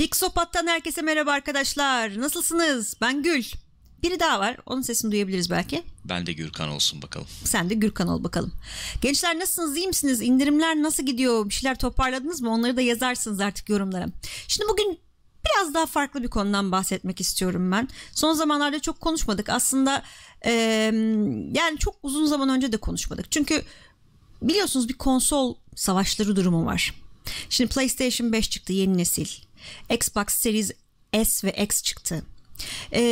Pixopat'tan herkese merhaba arkadaşlar. Nasılsınız? Ben Gül. Biri daha var. Onun sesini duyabiliriz belki. Ben de Gürkan olsun bakalım. Sen de Gürkan ol bakalım. Gençler nasılsınız? İyi misiniz? İndirimler nasıl gidiyor? Bir şeyler toparladınız mı? Onları da yazarsınız artık yorumlara. Şimdi bugün biraz daha farklı bir konudan bahsetmek istiyorum ben. Son zamanlarda çok konuşmadık. Aslında e, yani çok uzun zaman önce de konuşmadık. Çünkü biliyorsunuz bir konsol savaşları durumu var. Şimdi PlayStation 5 çıktı yeni nesil. Xbox Series S ve X çıktı. Ee,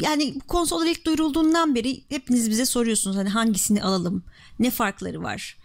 yani konsollar ilk duyurulduğundan beri hepiniz bize soruyorsunuz hani hangisini alalım, ne farkları var,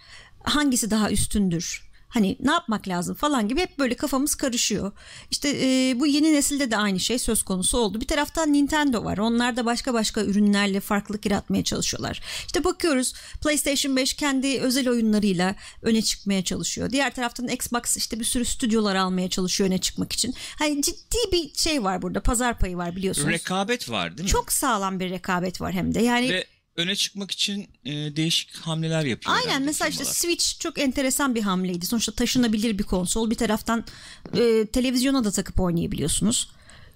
hangisi daha üstündür, hani ne yapmak lazım falan gibi hep böyle kafamız karışıyor. İşte e, bu yeni nesilde de aynı şey söz konusu oldu. Bir taraftan Nintendo var. Onlar da başka başka ürünlerle farklılık yaratmaya çalışıyorlar. İşte bakıyoruz PlayStation 5 kendi özel oyunlarıyla öne çıkmaya çalışıyor. Diğer taraftan Xbox işte bir sürü stüdyolar almaya çalışıyor öne çıkmak için. Hani ciddi bir şey var burada. Pazar payı var biliyorsunuz. Rekabet var değil mi? Çok sağlam bir rekabet var hem de. Yani Ve öne çıkmak için e, değişik hamleler yapıyor. Aynen mesela işte firmalar. Switch çok enteresan bir hamleydi. Sonuçta taşınabilir bir konsol. Bir taraftan e, televizyona da takıp oynayabiliyorsunuz.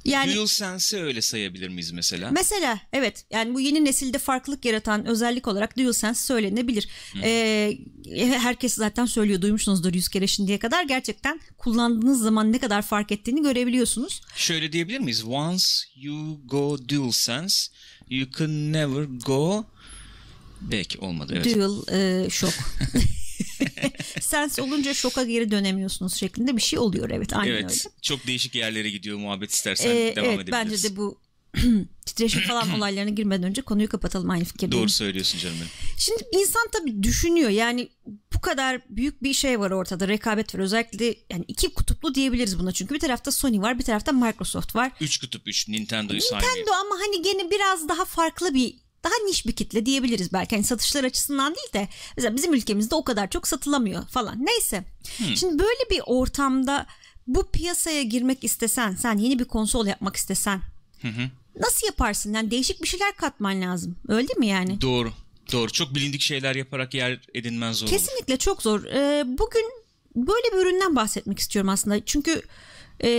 Yani DualSense'i öyle sayabilir miyiz mesela? mesela evet yani bu yeni nesilde farklılık yaratan özellik olarak DualSense söylenebilir. E, herkes zaten söylüyor duymuşsunuzdur yüz kere şimdiye kadar. Gerçekten kullandığınız zaman ne kadar fark ettiğini görebiliyorsunuz. Şöyle diyebilir miyiz? Once you go DualSense, you can never go Belki olmadı evet. Dual e, şok. Sense olunca şoka geri dönemiyorsunuz şeklinde bir şey oluyor evet aynen evet. öyle. Çok değişik yerlere gidiyor muhabbet istersen Ee, devam evet edebiliriz. bence de bu titreşim falan olaylarına girmeden önce konuyu kapatalım aynı fikirdeyim. Doğru söylüyorsun canım benim. Şimdi insan tabii düşünüyor yani bu kadar büyük bir şey var ortada rekabet var özellikle yani iki kutuplu diyebiliriz buna çünkü bir tarafta Sony var bir tarafta Microsoft var. Üç kutup üç Nintendo'yu saymayayım. Nintendo ama hani gene biraz daha farklı bir daha niş bir kitle diyebiliriz belki hani satışlar açısından değil de mesela bizim ülkemizde o kadar çok satılamıyor falan neyse. Şimdi böyle bir ortamda bu piyasaya girmek istesen sen yeni bir konsol yapmak istesen nasıl yaparsın yani değişik bir şeyler katman lazım öyle değil mi yani? Doğru. Doğru. Çok bilindik şeyler yaparak yer edinmen zor olur. Kesinlikle çok zor. Ee, bugün böyle bir üründen bahsetmek istiyorum aslında. Çünkü e,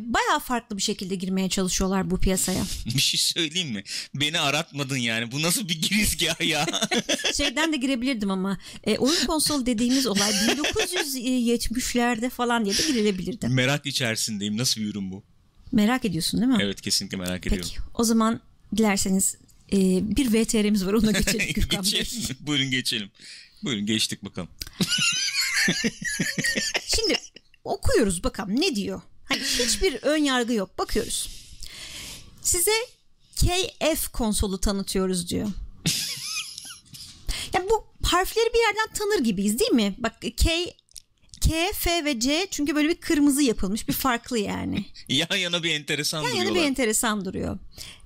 bayağı farklı bir şekilde girmeye çalışıyorlar bu piyasaya. Bir şey söyleyeyim mi? Beni aratmadın yani. Bu nasıl bir girizgah ya? Şeyden de girebilirdim ama e, oyun konsolu dediğimiz olay 1970'lerde falan diye de girebilirdi. Merak içerisindeyim. Nasıl bir ürün bu? Merak ediyorsun değil mi? Evet kesinlikle merak ediyorum. Peki o zaman dilerseniz e, bir VTR'miz var ona geçelim Gürkan Bey. geçelim. Buyurun geçelim. Buyurun geçtik bakalım. Şimdi okuyoruz bakalım ne diyor. Hiçbir ön yargı yok. Bakıyoruz. Size KF konsolu tanıtıyoruz diyor. ya bu harfleri bir yerden tanır gibiyiz değil mi? Bak K K, F ve C çünkü böyle bir kırmızı yapılmış bir farklı yani. Yan yana bir enteresan Yan yana duruyorlar. bir enteresan duruyor.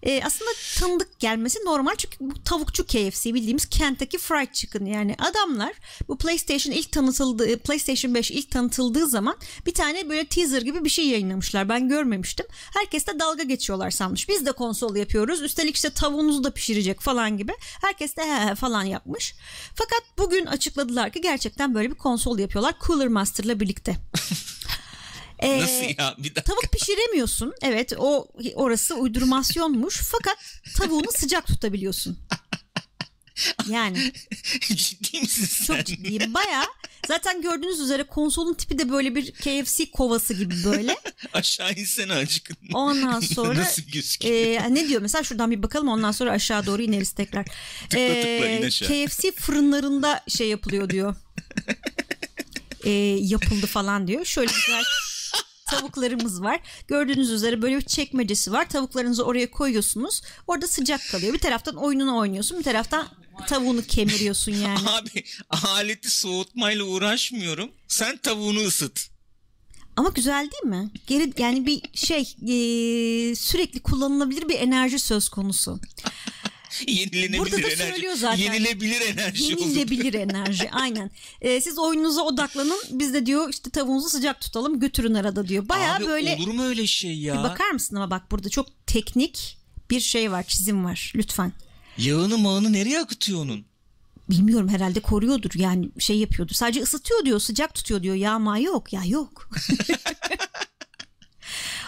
Ee, aslında tanıdık gelmesi normal çünkü bu tavukçu KFC bildiğimiz Kentucky Fried Chicken yani adamlar bu PlayStation ilk tanıtıldığı PlayStation 5 ilk tanıtıldığı zaman bir tane böyle teaser gibi bir şey yayınlamışlar. Ben görmemiştim. Herkes de dalga geçiyorlar sanmış. Biz de konsol yapıyoruz. Üstelik işte tavuğunuzu da pişirecek falan gibi. Herkes de he he falan yapmış. Fakat bugün açıkladılar ki gerçekten böyle bir konsol yapıyorlar. Cooler Master'la birlikte. Ee, Nasıl ya? Bir dakika. Tavuk pişiremiyorsun. Evet o orası uydurmasyonmuş. Fakat tavuğunu sıcak tutabiliyorsun. Yani Ciddi misin sen? çok ciddiyim. Baya zaten gördüğünüz üzere konsolun tipi de böyle bir KFC kovası gibi böyle. Aşağı insene acık. Ondan sonra Nasıl gözüküyor? e, ne diyor mesela şuradan bir bakalım ondan sonra aşağı doğru ineriz tekrar. Tıkla tıkla, in aşağı. KFC fırınlarında şey yapılıyor diyor. E, yapıldı falan diyor. Şöyle güzel tavuklarımız var. Gördüğünüz üzere böyle bir çekmecesi var. Tavuklarınızı oraya koyuyorsunuz. Orada sıcak kalıyor. Bir taraftan oyununu oynuyorsun. Bir taraftan tavuğunu kemiriyorsun yani. Abi aleti soğutmayla uğraşmıyorum. Sen tavuğunu ısıt. Ama güzel değil mi? Geri yani bir şey e, sürekli kullanılabilir bir enerji söz konusu. Yenilenebilir Burada da enerji. söylüyor zaten. Yenilebilir enerji oldu. Yenilebilir enerji aynen. Ee, siz oyununuza odaklanın. Biz de diyor işte tavuğunuzu sıcak tutalım götürün arada diyor. Baya Abi böyle olur mu öyle şey ya? bir bakar mısın ama bak burada çok teknik bir şey var çizim var lütfen. Yağını mağını nereye akıtıyor onun? Bilmiyorum herhalde koruyordur yani şey yapıyordur. Sadece ısıtıyor diyor sıcak tutuyor diyor. Yağma yok ya yok.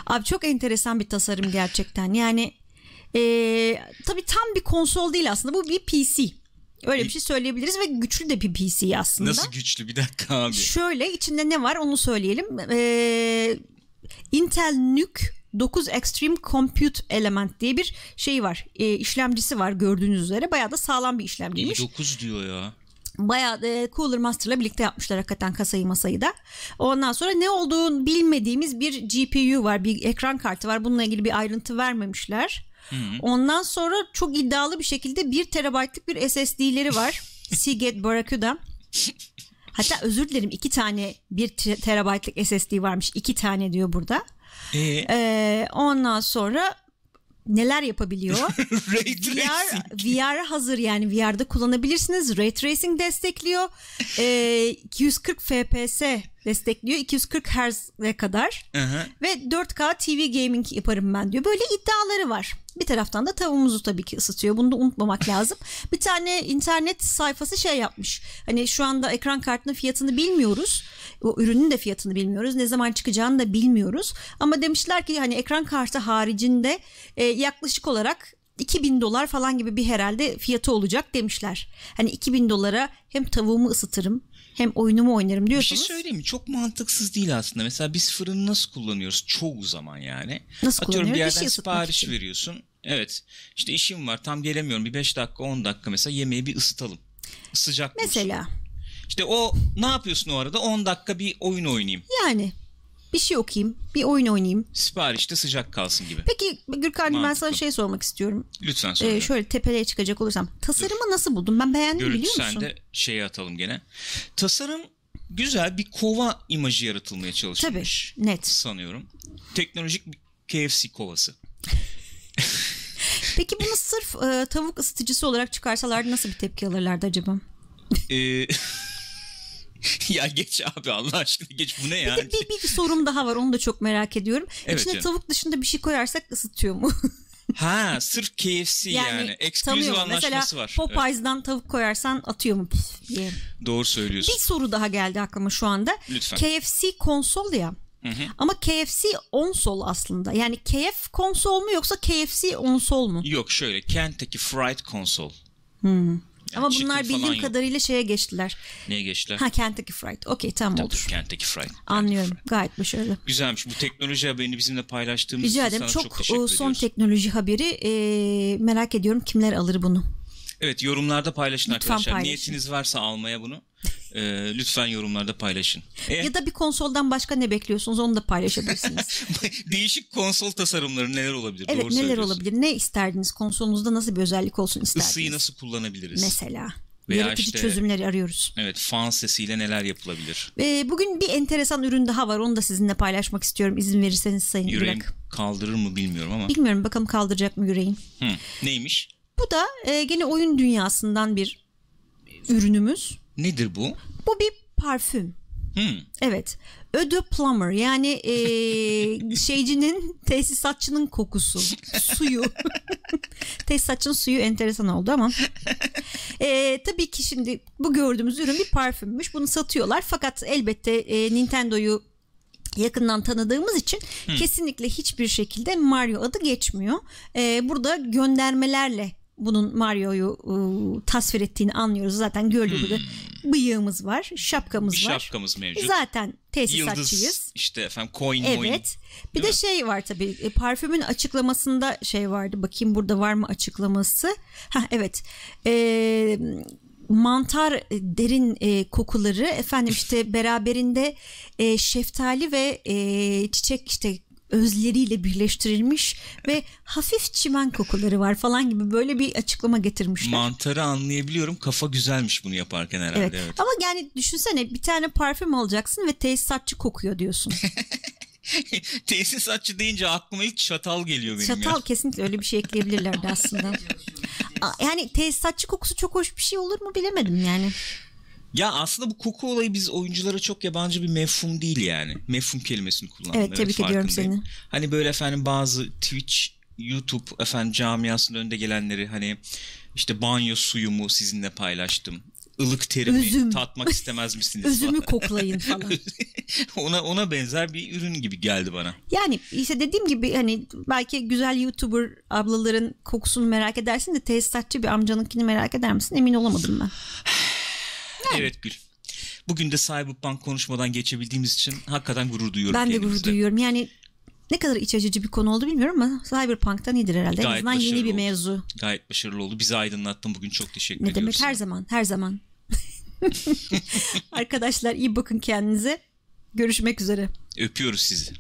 Abi çok enteresan bir tasarım gerçekten. Yani e, tabii tam bir konsol değil aslında. Bu bir PC. Öyle bir şey söyleyebiliriz ve güçlü de bir PC aslında. Nasıl güçlü bir dakika abi. Şöyle içinde ne var onu söyleyelim. Ee, Intel NUC 9 Extreme Compute Element diye bir şey var. E, işlemcisi var gördüğünüz üzere. Bayağı da sağlam bir işlemciymiş. 9 diyor ya. Bayağı e, Cooler Master'la birlikte yapmışlar hakikaten kasayı masayı da. Ondan sonra ne olduğunu bilmediğimiz bir GPU var. Bir ekran kartı var. Bununla ilgili bir ayrıntı vermemişler. Ondan sonra çok iddialı bir şekilde 1 terabaytlık bir SSD'leri var. Seagate Barracuda. Hatta özür dilerim iki tane 1 terabaytlık SSD varmış. iki tane diyor burada. Ee, Ee, ondan sonra neler yapabiliyor? Ray VR. VR hazır yani VR'da kullanabilirsiniz. Ray Tracing destekliyor. Ee, 240 FPS destekliyor. 240 Hz'e kadar. Aha. Ve 4K TV gaming yaparım ben diyor. Böyle iddiaları var. Bir taraftan da tavuğumuzu tabii ki ısıtıyor. Bunu da unutmamak lazım. Bir tane internet sayfası şey yapmış. Hani şu anda ekran kartının fiyatını bilmiyoruz. O ürünün de fiyatını bilmiyoruz. Ne zaman çıkacağını da bilmiyoruz. Ama demişler ki hani ekran kartı haricinde e, yaklaşık olarak 2000 dolar falan gibi bir herhalde fiyatı olacak demişler. Hani 2000 dolara hem tavuğumu ısıtırım hem oyunumu oynarım Bir şey söyleyeyim mi? Çok mantıksız değil aslında. Mesela biz fırını nasıl kullanıyoruz? Çoğu zaman yani. Nasıl Atıyorum bir kullanıyoruz? Bir yerden şey sipariş için. veriyorsun. Evet. İşte işim var. Tam gelemiyorum. Bir 5 dakika 10 dakika mesela yemeği bir ısıtalım. Sıcak. Mesela İşte o ne yapıyorsun o arada? 10 dakika bir oyun oynayayım. yani bir şey okuyayım, bir oyun oynayayım. Siparişte sıcak kalsın gibi. Peki Gürkan'cığım ben sana şey sormak istiyorum. Lütfen Ee, söyle. şöyle tepeleye çıkacak olursam. Tasarımı nasıl buldun? Ben beğendim Görüntü biliyor musun? sende şeye atalım gene. Tasarım güzel bir kova imajı yaratılmaya Tabii çalışılmış. net. Sanıyorum. Teknolojik bir KFC kovası. Peki bunu sırf e, tavuk ısıtıcısı olarak çıkarsalardı nasıl bir tepki alırlardı acaba? Ee, ya geç abi Allah aşkına geç bu ne ya? Bir, bir, bir sorum daha var onu da çok merak ediyorum. Evet İçine canım. tavuk dışında bir şey koyarsak ısıtıyor mu? Ha sırf KFC yani. Ekskluzif mu? anlaşması Mesela var. Popeyes'dan tavuk koyarsan atıyor mu diye. Evet, doğru söylüyorsun. Bir soru daha geldi aklıma şu anda. Lütfen. KFC konsol ya. Ama KFC onsol aslında. Yani KF konsol mu yoksa KFC onsol mu? Yok şöyle Kentucky Fried Console. Ama chicken bunlar bildiğim kadarıyla şeye geçtiler. Neye geçtiler? Ha Kentucky Fried. Okey tamam Tabii, olur. Kentucky Fried. Anlıyorum. Gayet başarılı. Güzelmiş. Bu teknoloji haberini bizimle paylaştığımız Rica için ederim. sana Çok, çok, son ediyoruz. teknoloji haberi e, merak ediyorum kimler alır bunu. Evet yorumlarda paylaşın Lütfen arkadaşlar. paylaşın. Niyetiniz varsa almaya bunu e, lütfen yorumlarda paylaşın. E, Ya da bir konsoldan başka ne bekliyorsunuz onu da paylaşabilirsiniz. değişik konsol tasarımları neler olabilir? evet Doğru neler olabilir? Ne isterdiniz? Konsolunuzda nasıl bir özellik olsun isterdiniz? Isıyı nasıl kullanabiliriz? Mesela. Veya Yaratıcı işte- çözümleri arıyoruz. Evet fan sesiyle neler yapılabilir? E, bugün bir enteresan ürün daha var. Onu da sizinle paylaşmak istiyorum. İzin verirseniz Sayın Yüreğim Burak. kaldırır mı bilmiyorum ama. Bilmiyorum bakalım kaldıracak mı yüreğin. Hı, neymiş? Bu da e, gene oyun dünyasından bir ürünümüz. Nedir bu? Bu bir parfüm. Hı, Evet. De plumber yani e, şeycinin tesisatçının kokusu. Suyu. tesisatçının suyu enteresan oldu ama. E, tabii ki şimdi bu gördüğümüz ürün bir parfümmüş. Bunu satıyorlar fakat elbette e, Nintendo'yu yakından tanıdığımız için kesinlikle hiçbir şekilde Mario adı geçmiyor. E, burada göndermelerle bunun Mario'yu e, tasvir ettiğini anlıyoruz. Zaten gördüğü gibi bıyığımız var, şapkamız bir var. şapkamız mevcut. Zaten tesisatçıyız. Yıldız işte efendim coin moin. Evet. Bir Değil de mi? şey var tabii. e, Parfümün açıklamasında şey vardı. Bakayım burada var mı açıklaması? Ha evet. Ee, mantar derin e, kokuları efendim işte beraberinde e, şeftali ve e, çiçek işte özleriyle birleştirilmiş ve hafif çimen kokuları var falan gibi böyle bir açıklama getirmişler. Mantarı anlayabiliyorum. Kafa güzelmiş bunu yaparken herhalde. Evet. Evet. Ama yani düşünsene bir tane parfüm alacaksın ve tesisatçı kokuyor diyorsun. Tesisatçı deyince aklıma ilk çatal geliyor benim Çatal ya. kesinlikle öyle bir şey ekleyebilirlerdi aslında. Yani tesisatçı kokusu çok hoş bir şey olur mu bilemedim yani. Ya aslında bu koku olayı biz oyunculara çok yabancı bir mefhum değil yani. Mefhum kelimesini kullandım. Evet, tebrik ediyorum farkındayım. seni. Hani böyle efendim bazı Twitch, YouTube efendim camiasının önde gelenleri hani işte banyo suyumu sizinle paylaştım. ılık terimi Üzüm. tatmak istemez misiniz? Falan. koklayın falan. ona ona benzer bir ürün gibi geldi bana. Yani işte dediğim gibi hani belki güzel YouTuber ablaların kokusunu merak edersin de tesisatçı bir amcanınkini merak eder misin? Emin olamadım ben. Evet Gül. Bugün de Cyberpunk konuşmadan geçebildiğimiz için hakikaten gurur duyuyorum Ben de gurur duyuyorum. Yani ne kadar iç açıcı bir konu oldu bilmiyorum ama Cyberpunk'tan iyidir herhalde. en Gayet azından yeni başarılı bir oldu. mevzu. Gayet başarılı oldu. Bizi aydınlattın bugün çok teşekkür Ne ediyoruz. demek her zaman her zaman. Arkadaşlar iyi bakın kendinize. Görüşmek üzere. Öpüyoruz sizi.